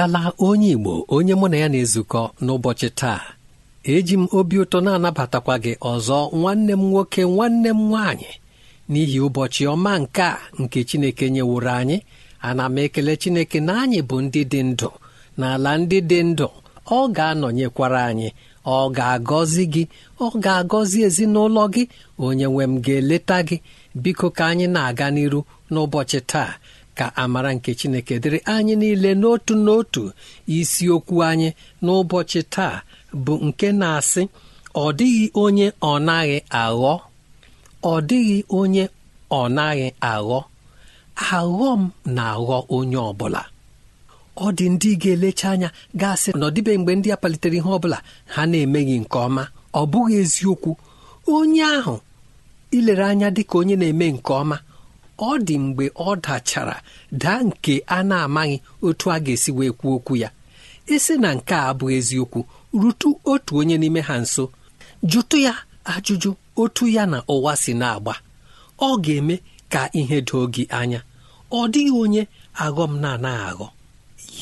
Ị bịala onye Igbo onye mụ na ya na-ezukọ n'ụbọchị taa eji m obi ụtọ na-anabatakwa gị ọzọ nwanne m nwoke nwanne m nwaanyị n'ihi ụbọchị ọma nke a nke Chineke nyeworo anyị ana m ekele Chineke na anyị bụ ndị dị ndụ n'ala ndị dị ndụ ọ ga-anọnyekwara anyị ọ ga-agọzi gị ọ ga-agọzi ezinụlọ gị onye nwe m ga-eleta gị. Biko ka anyị na-aga n'iru n'ụbọchị taa. Ka amara nke chineke dịrị anyị niile n'otu n'otu. Isiokwu anyị n'ụbọchị taa bụ nke na-asị ọ dịghị onye ọ naghị aghọ. Ọ dịghị onye ọ naghị aghọ. Aghọ m na-aghọ onye ọbụla ọ dị ndị ga-elecha anya gasị na ọ dịbe mgbe ndị a palitere ihe ọbụla ha na-emeghị nke ọma. Ọ bụghị eziokwu. Onye ahụ ilere anya dị ka onye na-eme nke ọma ọ dị mgbe ọ dachara daa nke a na-amaghị otu a ga-esi wee kwuo okwu ya. Isi na nke a bụ eziokwu rutu otu onye n'ime ha nso. Jụtụ ya ajụjụ otu ya na ụwa si na-agba. Ọ ga-eme ka ihe doo gị anya. Ọ dịghị onye aghọm na-anaghị aghọ.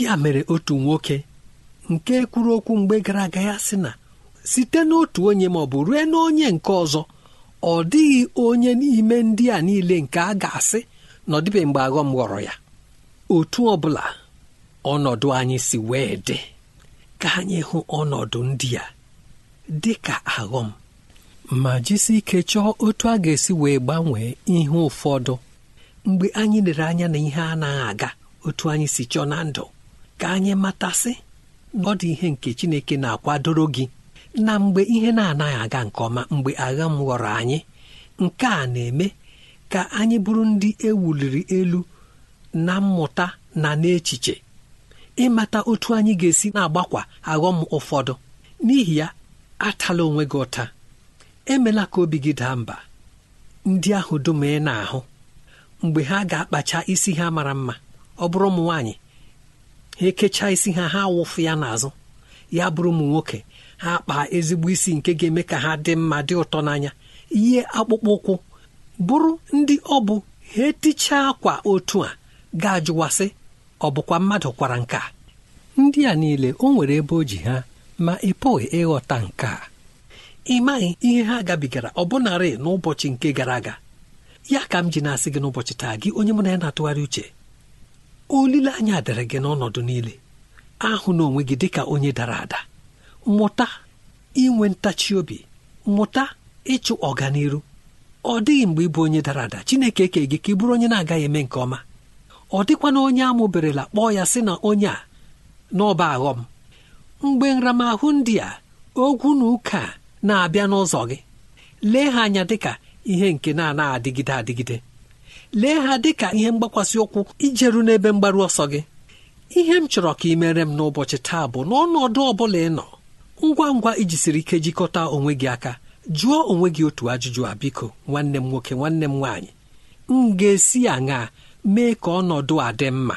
Ya mere otu nwoke nke kwuru okwu mgbe gara aga ya sị na site n'otu onye ma ọ bụ rue n'onye nke ọzọ. Ọ dịghị onye n'ime ndị a niile nke a ga-asị na ọ dịbe mgbe aghọm ghọrọ ya. Otu ọ bụla ọnọdụ anyị si wee dị ka anyị hụ ọnọdụ ndị a dị ka aghọm ma jisi ike chọọ otu a ga-esi wee gbanwee ihe ụfọdụ. Mgbe anyị lere anya na ihe anaghị aga otu anyị si chọọ na ndụ ka anyị matasị na ọ dị ihe nke Chineke na-akwadoro gị. Na mgbe ihe na-anaghị aga nke ọma mgbe agha m ghọrọ anyị nke a na-eme ka anyị bụrụ ndị ewuliri elu na mmụta na n'echiche ịmata otu anyị ga-esi na-agbakwa aghọm ụfọdụ. N'ihi ya atala onwe gị ụta. Emela ka obi gị daa mba. Ndị ahụ dum ị na-ahụ mgbe ha ga-akpacha isi ha mara mma ọ bụrụ ụmụ nwaanyị ha ekechaa isi ha ha awụfụ ya n'azụ ya bụrụ ụmụ nwoke. Ha kpaa ezigbo isi nke ga-eme ka ha dị mma dị ụtọ n'anya. Ihe akpụkpọ ụkwụ bụrụ ndị ọ bụ ha etichaa akwa otu a ga-ajụwasị ọ bụkwa mmadụ kwara nka ndị a niile o nwere ebe o ji ha ma ị pụghị ịghọta nke a. Ị maghị ihe ha gabigara ọbụnarị n'ụbọchị nke gara aga. Ya ka m ji na-asị gị n'ụbọchị taa gị onye mụ na ya na-atụgharị uche olileanya dịrị gị n'ọnọdụ niile. Ahụ na onwe gị dị ka onye dara ada. Mụta inwe ntachi obi mụta ịchụ ọganiru. Ọ dịghị mgbe ịbụ onye dara ada Chineke eke gị ka ị bụrụ onye na-agaghị eme nke ọma. Ọ dịkwana onye amụberela kpọọ ya sị na onye a n'ọba aghọm. Mgbe nramahụ ndị a ogwu na ụka na-abịa n'ụzọ gị lee ha anya dịka ihe nke na-anaghị adịgide adịgide. Lee ha dịka ihe mgbakwasị ụkwụ ijeru n'ebe mgbaru ọsọ gị. Ihe m chọrọ ka ị mere m n'ụbọchị taa bụ n'ọnọdụ ọ bụla ị nọ ngwa ngwa ijisiri ike jikọta onwe gị aka jụọ onwe gị otu ajụjụ a biko nwanne m nwoke nwanne m nwaanyị m ga-esi aṅaa mee ka ọnọdụ a dị mma?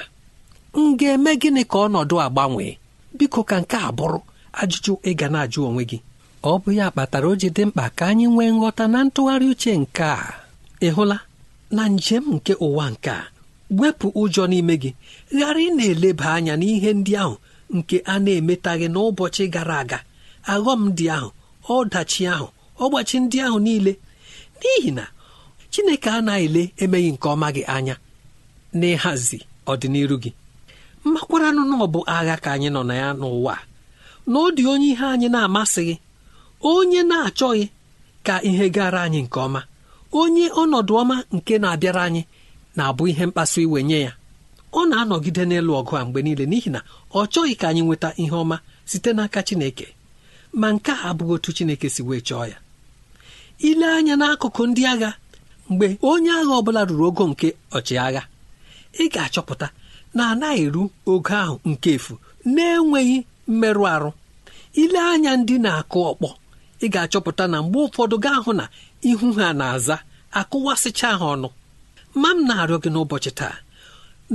M ga-eme gịnị ka ọnọdụ a gbanwee? Biko ka nke a bụrụ ajụjụ ị ga na-ajụ onwe gị. Ọ bụ ya kpatara o ji dị mkpa ka anyị nwee nghọta na ntụgharị uche nke a. Ị hụla? Na njem nke ụwa nke a wepụ ụjọ n'ime gị ghara ị na-eleba anya n'ihe ndị ahụ nke a na-emetaghị n'ụbọchị gara aga. Aghọm ndị ahụ ọdachi ahụ ọgbachi ndị ahụ niile. N'ihi na Chineke anaghị ele emeghị nke ọma gị anya n'ịhazi ọdịnihu gị. Mmakwaranụ na ọ bụ agha ka anyị nọ na ya n'ụwa. Na ọ dị onye ihe anyị na-amasịghị onye na-achọghị ka ihe gara anyị nke ọma onye ọnọdụ ọma nke na-abịara anyị na-abụ ihe mkpasu iwe nye ya. Ọ na-anọgide n'elu ọgụ a mgbe niile n'ihi na ọ chọghị ka anyị nweta ihe ọma site n'aka Chineke. Ma nke a abụghị otu Chineke si wee chọọ ya. Ile anya n'akụkụ ndị agha mgbe onye agha ọ bụla ruru ogo nke ọchịagha ị ga-achọpụta na anaghị eru ogo ahụ nke efu na-enweghị mmerụ arụ. Ile anya ndị na-akụ ọkpọ ị ga-achọpụta na mgbe ụfọdụ gaa hụ na ihu ha na-aza akụwasịcha ha ọnụ. Ma m na-arịọ gị n'ụbọchị taa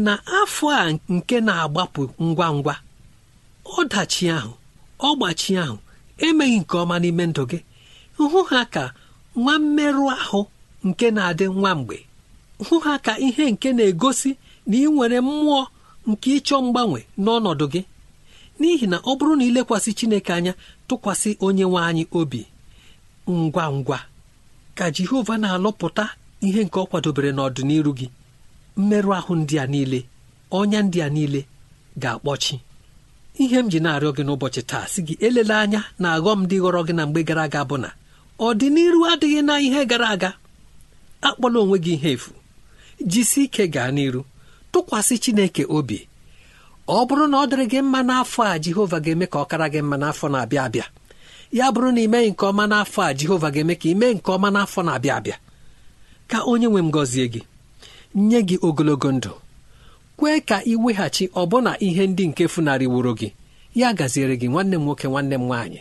na afọ a nke na-agbapụ ngwa ngwa ọdachi ahụ ọgbachi ahụ emeghị nke ọma n'ime ndụ gị. Hụ ha ka nwa mmerụ ahụ nke na-adị nwa mgbe. Hụ ha ka ihe nke na-egosi na ị nwere mmụọ nke ịchọ mgbanwe n'ọnọdụ gị. N'ihi na ọ bụrụ na ilekwasị Chineke anya tụkwasị onye nwe anyị obi. Ngwa ngwa ka Jehova na-alụpụta ihe nke ọ kwadobere n'ọdịnihu gị. Mmerụ ahụ ndị a niile ọnya ndị a niile ga-akpọchi. Ihe m ji na-arịọ gị n'ụbọchị taa sị gị elele anya na aghọm dị ghọrọ gị na mgbe gara aga bụ na ọdịnihu adịghị na ihe gara aga. Akpọla onwe gị ihe efu. Jisi ike gaa n'iru. Tụkwasị Chineke obi. Ọ bụrụ na ọ dịrị gị mma n'afọ a Jehova ga-eme ka ọ kara gị mma n'afọ na-abịa abịa. Ya bụrụ na imeghị nke ọma n'afọ a Jehova ga-eme ka ime nke ọma n'afọ na-abịa abịa. Ka onye nwe m gọzie gị nye gị ogologo ndụ. Kwee ka ị weghachi ọbụna ihe ndị nke funarịworo gị. Ya gaziere gị nwanne m nwoke nwanne m nwaanyị.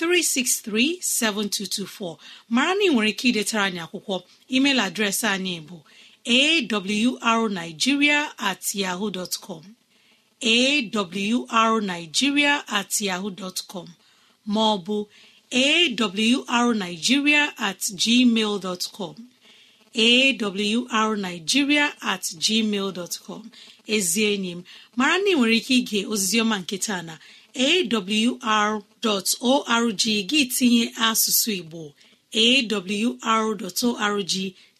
363-7224 mara na ị nwere ike idetara anyị akwụkwọ. Email adreesị anyị bụ awrnigeria at yahoo dot com. Awrnigeria at yahoo com. Ma ọ bụ awrnigeria at gmail com. Awrnigeria at gmail dot com. Ezi enyi m mara na ị nwere ike ige oziziọma nke na awr.org gị tinye asụsụ Igbo. Awr.org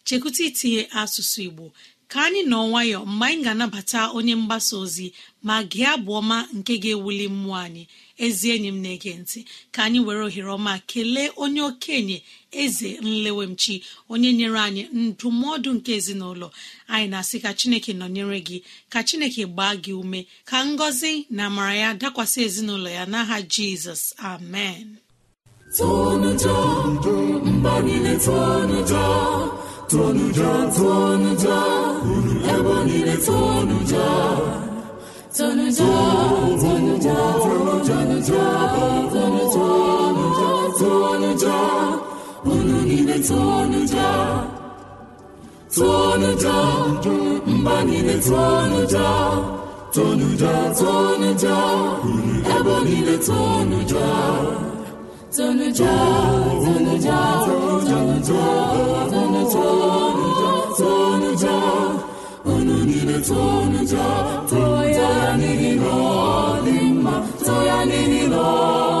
chekwụta itinye asụsụ igbo. Ka anyị nọ nwayọ mgbe anyị ga-anabata onye mgbasa ozi ma gị abụ ọma nke ga-ewuli mmụọ anyị. Ezi enyi m na-ege ntị. Ka anyị were ohere ọma kelee onye okenye eze nlewemchi onye nyere anyị ndụmọdụ nke ezinụlọ. Anyị na-asị ka chineke nọnyere gị ka chineke gbaa gị ume ka ngọzi na amara ya dakwasị ezinụlọ ya n'aha jizọs. Amen. Tonuja niile tonuja tonuja mba niile tonuja tonuja tonuja ebe niile tonuja tonuja tonuja tonuja tonuja unu niile tonuja too ya n'ihi na ọ ya n'ihi na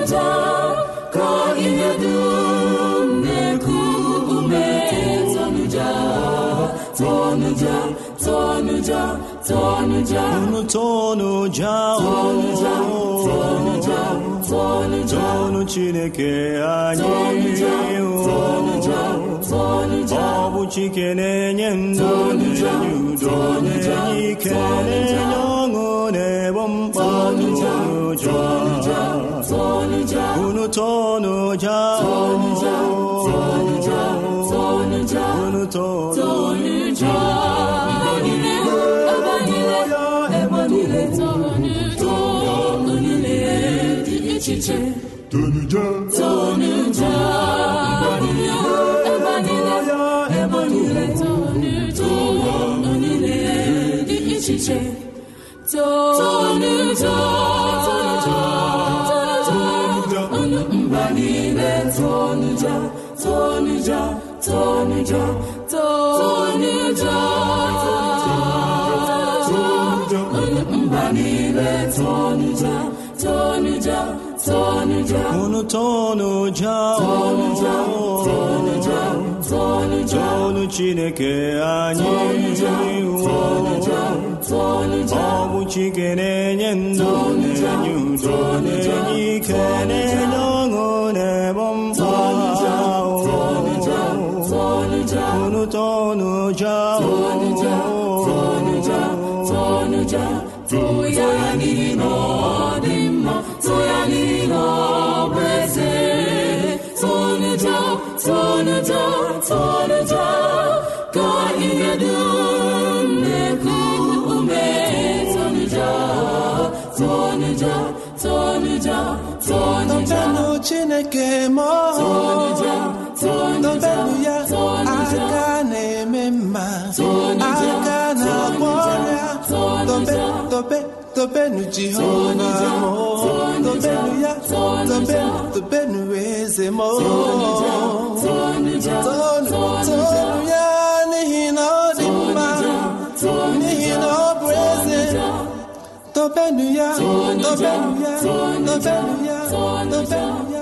unu tonụja tonụja tonu Chineke anyị ọ bụ Chike na-enye ndụ na-enye udo na-enye ike na-enye ọṅụ na-egbo mkpa unu tonuja unu tonuja tonuja tonuja dị iche iche tonuja mba niile tonuja tonuja tonuja tonuja mba niile tonuja tonuja tonuja unu tonuja tonuja tonuja tonu Chineke anyị ọ bụ Chike na-enye ndụ na-enye udo na-enye ike na-enye ọṅụ na-ebo mkpa unu tọnụja tụya chineke ma tobenụ ya aka na-eme mma. aka na-agwọ ọrịa tobe tobenụ jehova tobenụ ya tobenụ eze mo tonu ya n'ihi na ọ dị mma. n'ihi na ọ bụ eze. tobenu ya tobenu ya tobenu ya tobenu ya.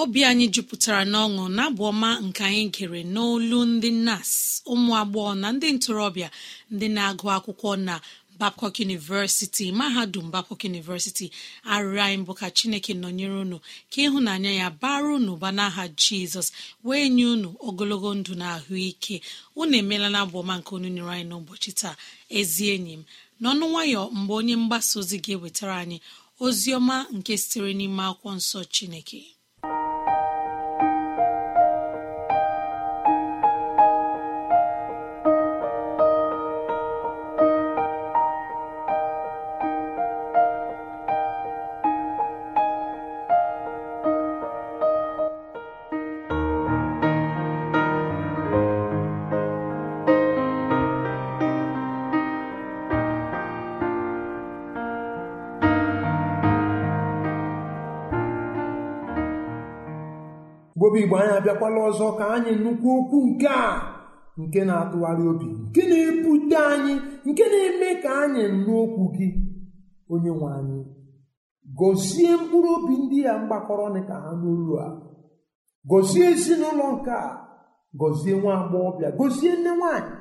Obi anyị jupụtara n'ọṅụ na-abụ ọma nke anyị gere n'olu ndị nas ụmụ agbọghọ na ndị ntorobịa ndị na-agụ akwụkwọ na Babcock University mahadum Babcock University. Arịrịọ anyị bụ ka Chineke nọnyere unu ka ịhụnanya ya bara unu ba n'aha Jizọs wee nye unu ogologo ndụ na ahụike. Unu emeela na abụ ọma nke unu nyere anyị n'ụbọchị taa. Ezi enyi m n'ọnụ nwayọ mgbe onye mgbasa ozi ga-ewetara anyị ozi ọma nke sitere n'ime akwụkwọ nsọ Chineke. Obi igbo anyị abịakwala ọzọ ka anyị nnukwu okwu nke a nke na-atụgharị obi nke na-ebute anyị nke na-eme ka anyị nụ okwu gị. Onye nwe anyị gọzie mkpụrụ obi ndị a mgbakọrọ ka ha n'olu a. Gọzie ezinụlọ nke a gọzie nwa agbọghọbịa gọzie nne nwaanyị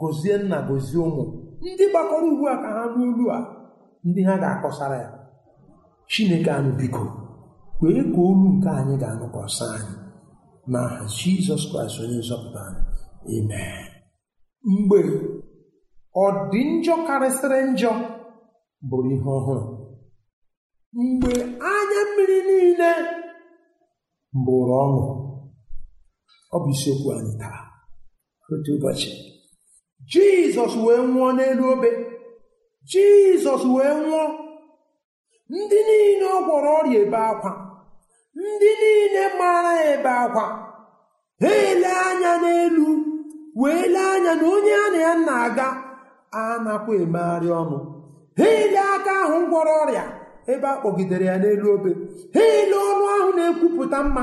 gọzie nna gọzie ụmụ. Ndị gbakọrọ ugbu a ka ha n'olu a ndị ha ga-akọsara ya. Chineke anyị biko. Kwee ka olu nke anyị ga-anụkwasị anyị n'aha jizọs kraịst onye nzọpụta amen. Mgbe ọ dị njọ karịsịrị njọ bụrụ ihe ọhụrụ. Mgbe anya mmiri niile bụrụ ọṅụ ọ bụ isiokwu anyị taa. Otu ụbọchị jizọs wee nwụọ n'elu obe. Jizọs wee nwụọ. Ndị niile ọ gwọrọ ọrịa ebe akwa. Ndị niile mara ebe akwa. Ha ele anya n'elu wee lee anya na onye a na ya na-aga anakwa emegharị ọnụ. Ha ele aka ahụ gwọrọ ọrịa ebe a kpọgidere ya n'elu obe. Ha ele ọnụ ahụ na-ekwupụta mma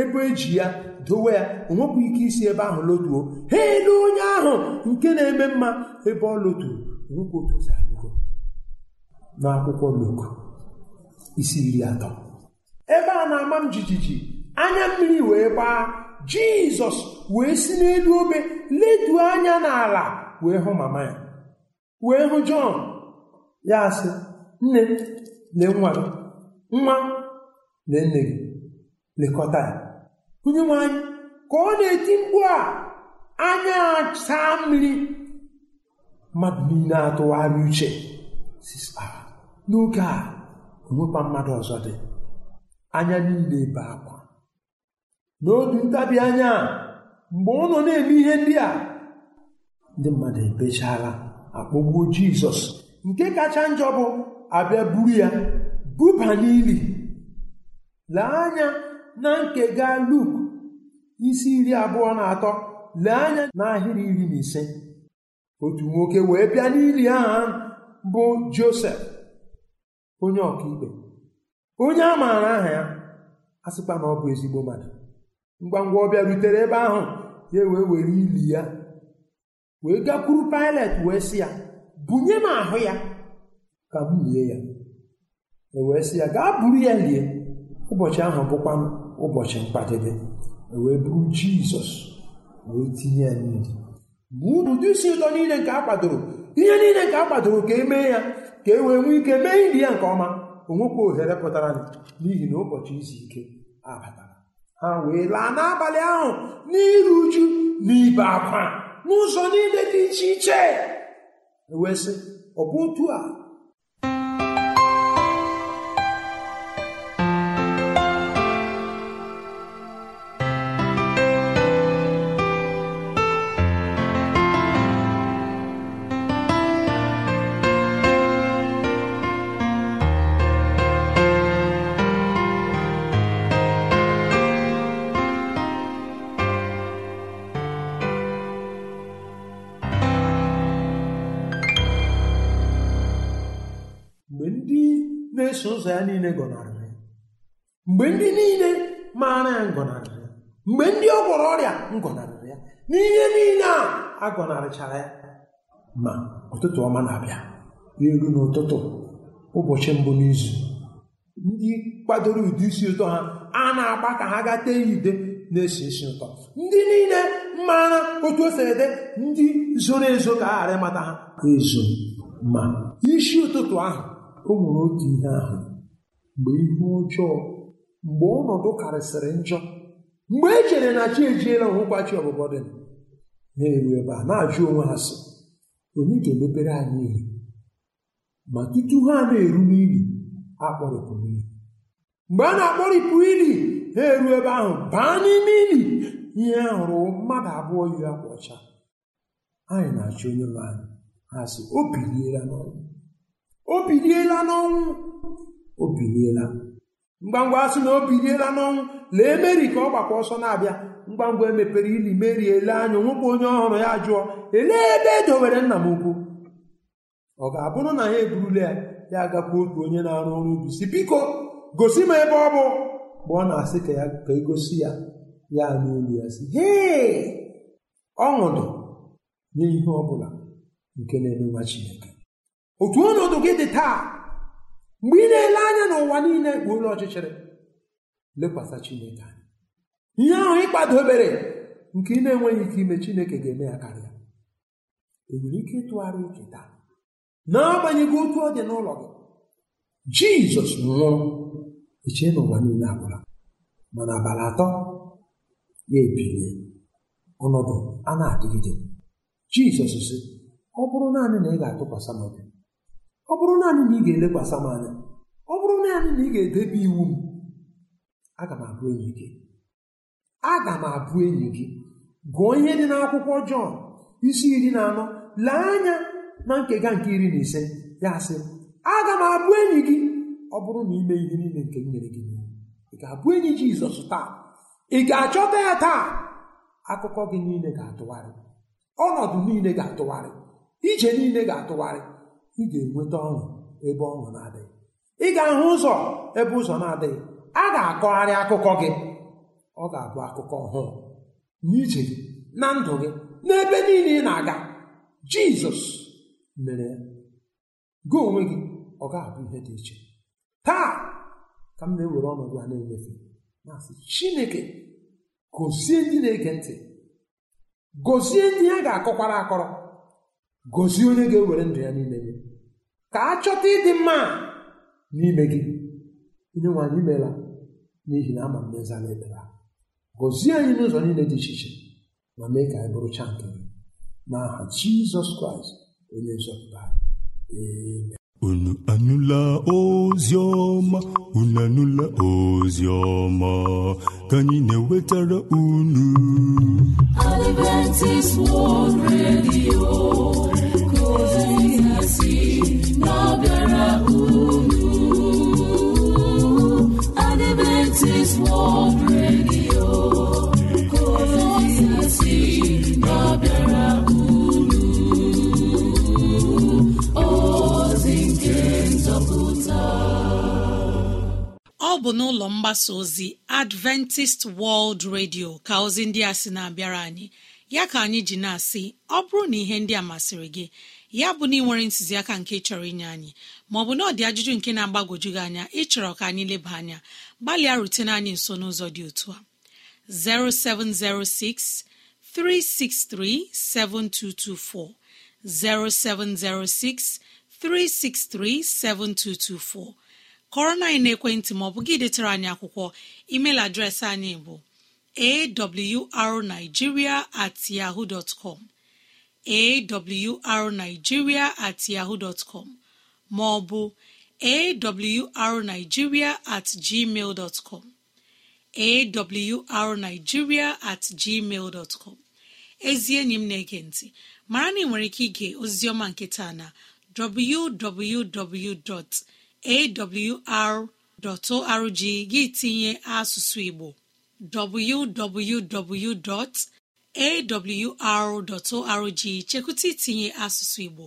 ebe eji ya dowe ya onwekwa ike isi ebe ahụ lotuo. Ha ele onye ahụ nke na-eme mma ebe ọ loturu onwekwa otu n'akwụkwọ Luk isi iri atọ. Ebe a na-ama m jijiji anya mmiri wee gbaa jizọs wee si n'elu obe leduo anya n'ala wee hụ mama ya. Wee hụ jọn. Ya sị nne lee nwa gị. Nwa lee nne gị. Lekọta ya. Onye nwe ka ọ na-eti mkpu a anya saa mmiri mmadụ niile atụgharị uche. N'oge a onwekwa mmadụ ọzọ dị. Anya niile ebe akwa. N'otu ntabi anya mgbe ọ nọ na-eme ihe ndị a ndị mmadụ ebechala akpọgbuo jizọs nke kacha njọ bụ abịa buru ya buba n'ili. Lee anya na nkega luk isi iri abụọ na atọ. Lee anya n'ahịrị iri na ise. Otu nwoke wee bịa n'ili ahụ bụ josef onye ọkaikpe. Onye a maara aha ya a sịkwa na ọ bụ ezigbo mmadụ. Ngwa ngwa ọ bịarutere ebe ahụ ya wee were ili ya wee gakwuru Pilet wee sị ya bunye m ahụ ya. Ka m lie ya. E wee sị ya gaa buru ya lie. Ụbọchị ahụ bụkwa ụbọchị mkpadebe e wee buru Jizọs wee tinye ya n'ili. Ma ụdị isi ụtọ niile nke a kwadoro ihe niile nke a kwadoro ka e mee ya ka e wee nwee ike mee ili ya nke ọma. Onwekwa ohere pụtara n'ihi na ụbọchị izu ike abatara ha wee laa n'abalị ahụ n'iru uju na ibe akwa n'ụzọ niile dị iche iche. Wee sị ọ bụ otu a. na-eso ụzọ ya niile gọnarịrị mgbe ndị niile maara ya ngọnarịrị mgbe ndị ọ gwọrọ ọrịa ngọnarịrị ya. N'ihe niile a agọnarịchara ya. Ma ụtụtụ ọma na-abịa. Elu n'ụtụtụ ụbọchị mbụ n'izu ndị kwadoro ụdị isi ụtọ ha a na-agba ka ha gaa tee ude na-esi isi ụtọ. Ndị niile maara otu o ede ndị zoro ezo ka a ghara ịmata ha ezo ma isi ụtụtụ ahụ o nwere ihe ahụ mgbe ihe ọjọọ mgbe ọnọdụ karịsịrị njọ mgbe e chere na chi ejiela onwekwachi ọbụbọ dị na-eru ebe a na-ajụ onwe ha sị onye ga-emepere anyị ihe? Ma tutu ha na-eru n'ili akpọrịpụ n'ili. Mgbe a na-akpọrịpụ ili ha eru ebe ahụ baa n'ime ili. Ihe hụrụ mmadụ abụọ yi akwa ọcha. Anyị na-achọ onye nwe anyị. Ha sị o biliela n'ọnwụ o biliela n'ọnwụ. O biliela ngwangwa asị na o biliela n'ọnwụ. Lee meri ka ọ gbakwa ọsọ na-abịa. Ngwangwa emepere ili meri ele anya nwekwa onye ọhụrụ ya jụọ elee ebe e dowere nna m ukwu ọ ga-abụrụ na ya eburula ya ya agakwa otu onye na-arụ ọrụ ubi. Si biko gosi m ebe ọ bụ. Mgbe ọ na-asị ka ya ka egosi ya ya n'elu ya sị hee ọṅụ dị n'ihe ọ bụla nke na-eme nwa Chineke. Otu ọnọdụ gị dị taa. Mgbe ị na-ele anya n'ụwa niile bụ ụlọ ọchịchịrị. Lekwasị Chineke anya. Ihe ahụ ịkpadobere nke ị na-enweghị ike ime Chineke ga-eme ya karịa. Enwere ike ịtụgharị uche taa? N'agbanyeghị otu ọ dị n'ụlọ gị Jizọs nwụrụ eche n'ụwa niile agwụla. Mana abalị atọ ya ebilie. Ọnọdụ a na-adịgide. Jizọs sị ọ bụrụ naanị na ị ga-atụkwasị m obi ọ bụrụ naanị na ị ga-elekwasị m anya ọ bụrụ naanị na ị ga-edebe iwu m aga m abụ enyi gị. Aga m abụ enyi gị. Gụọ ihe dị n'akwụkwọ Jọn isi iri na anọ. Lee anya na nkega nke iri na ise. Ya sị aga m abụ enyi gị. Ọ bụrụ na ime ihe niile nke m nyere gị ị ga-abụ enyi Jizọs taa? Ị ga-achọta ya taa? Akụkọ gị niile ga-atụgharị. Ọnọdụ niile ga-atụgharị. Ije niile ga-atụgharị. Ị ga-enweta ọṅụ ebe ọṅụ na-adịghị. Ị ga-ahụ ụzọ ebe ụzọ na-adịghị. A ga-akọgharị akụkọ gị. Ọ ga-abụ akụkọ ọhụụ. N'ije na ndụ gị n'ebe niile ị na-aga Jizọs mere ya. Gị onwe gị ọ ga-abụ ihe dị iche. Taa ka m na-ewere ọnọdụ a na-enyefe na-asị Chineke gozie ndị na-ege ntị. Gozie ndị ya ga-akọkwara akọrọ. Gozie onye ga-ewere ndụ ya niile nye. Ka a chọta ịdị mma n'ime gị onye nwe anyị meela n'ihi na ama m n'ezala ekpere gozie anyị n'ụzọ niile dị iche iche ma mee ka anyị bụrụcha nke gị. N'aha Jizọs Kraịst onye nzọpụta. Anyị unu anụla ozi ọma? Unu anụla ozi ọma? Ka anyị na-ewetara unu. Adventist World Radio. Ọ bụ n'ụlọ mgbasa ozi adventist world radio ka ozi ndị a sị na-abịara anyị. Ya ka anyị ji na-asị ọ bụrụ na ihe ndị a masịrị gị ya bụ na ị nwere ntụziaka nke chọrọ inye anyị maọbụ na ọ dị ajụjụ nke na-agbagwoju gị anya ịchọrọ ka anyị leba anya gbalịa rutene anyị nso n'ụzọ dị otu a. 0706 363 7224 0706 363 7224 kọrọ na anyị n'ekwentị maọbụ gị detara anyị akwụkwọ email adreesị anyị bụ awrnigeria at yahoo com. Awrnigeria at yahoo dot maọbụ awrnigeria at gmail dot com. Awrnigeria at ezi enyi m na-ege ntị mara na ị nwere ike ige oziọma nke taa na www.awr.org gị tinye asụsụ Igbo www.awr.org chekwụta itinye asụsụ Igbo.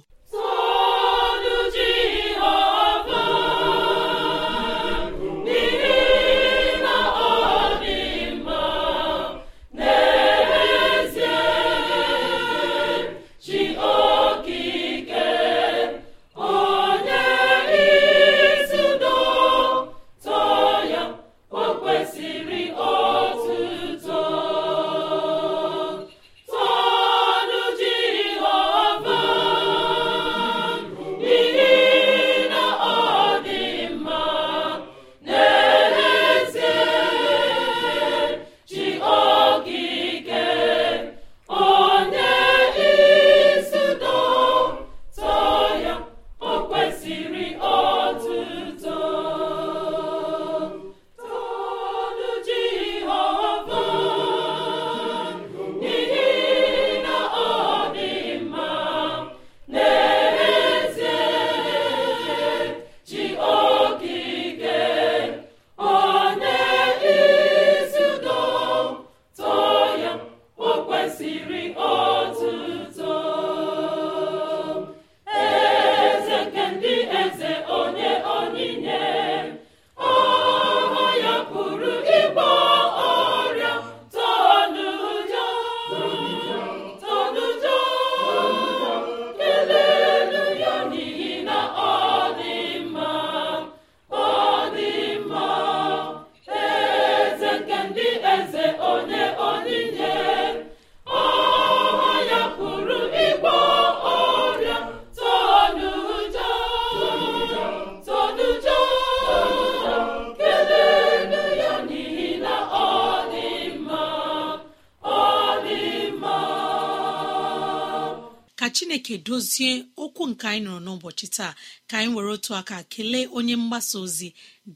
Dozie okwu nke anyị nụrụ n'ụbọchị taa ka anyị were otu aka kelee onye mgbasa ozi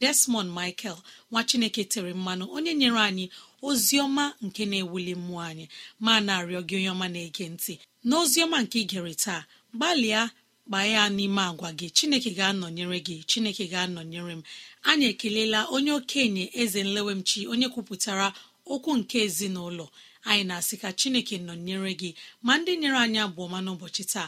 desmond michael nwa chineke tere mmanụ onye nyere anyị ozi ọma nke na-ewuli mmụọ anyị. Ma na-arịọ gị onye ọma na-ege ntị n'ozi ọma nke ị gere taa gbalịa gbaa ya n'ime agwa gị. Chineke ga-anọnyere gị chineke ga-anọnyere m. Anyị ekelela onye okenye eze nlewemchi onye kwupụtara okwu nke ezinụlọ. Anyị na-asị ka chineke nọnyere gị. Ma ndị nyere anyị abụọma n'ụbọchị taa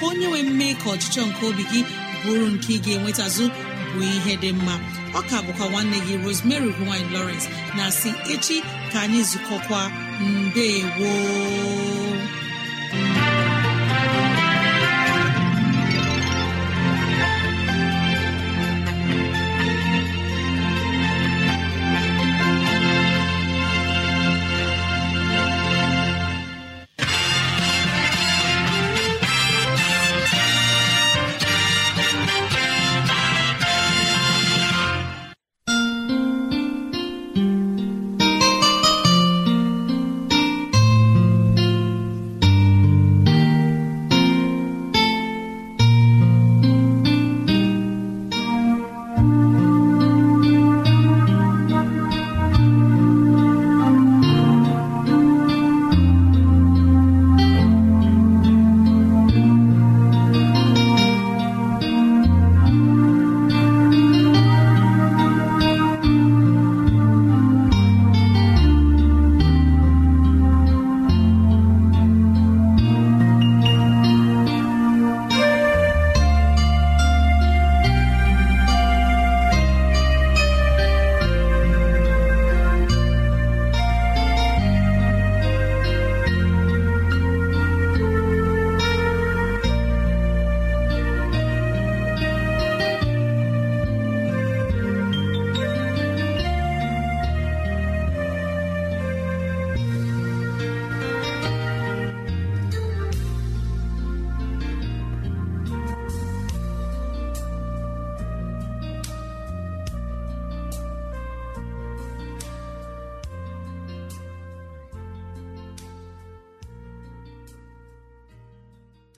Ka onye nwee mme ka ọchịchọ nke obi gị bụrụ nke ị ga-enwetazụ bụ ihe dị mma. Ọ ka bụkwa nwanne gị Rosemary gine Lawrence na si echi ka anyị zukọkwa. Mbe gboo